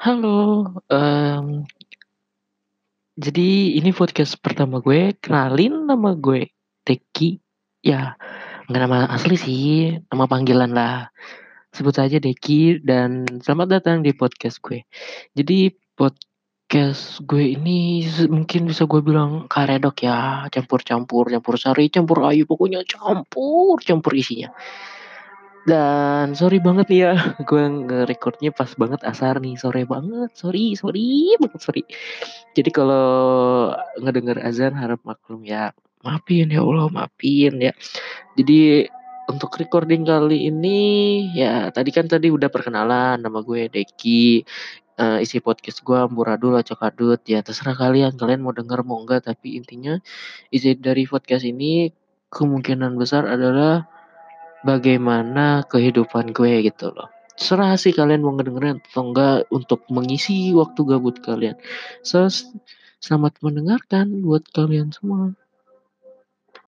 Halo, mmm, jadi ini podcast pertama gue, kenalin nama gue Deki, ya nggak nama asli sih, nama panggilan lah, sebut saja Deki dan selamat datang di podcast gue. Jadi podcast gue ini mungkin bisa gue bilang karedok ya, campur-campur, campur sari, campur ayu, pokoknya campur-campur isinya. Dan sorry banget nih ya, gue nge-record-nya pas banget asar nih, sore banget, sorry sorry banget, sorry. Jadi kalau ngedenger azan harap maklum ya, maafin ya Allah, maafin ya. Jadi untuk recording kali ini, ya tadi kan tadi udah perkenalan, nama gue Deki, eee, isi podcast gue amburadul, acak-adut, ya terserah kalian, kalian mau denger mau enggak, tapi intinya isi dari podcast ini kemungkinan besar adalah bagaimana kehidupan gue gitu loh. Terserah sih kalian mau ngedengerin atau enggak untuk mengisi waktu gabut kalian. Ses selamat mendengarkan buat kalian semua.